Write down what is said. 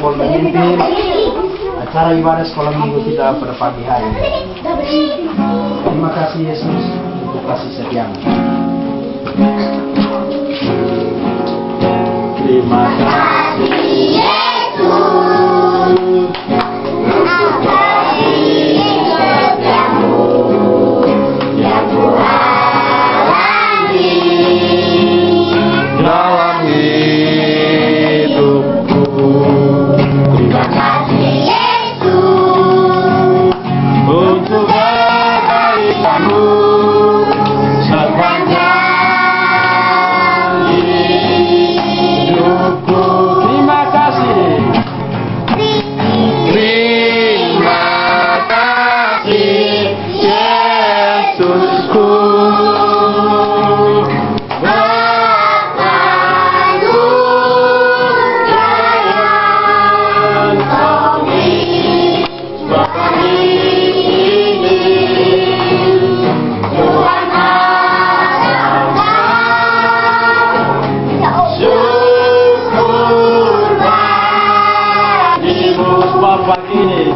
memimpin acara ibadah sekolah minggu kita pada pagi hari. Terima kasih Yesus untuk kasih setiamu. Bapak ini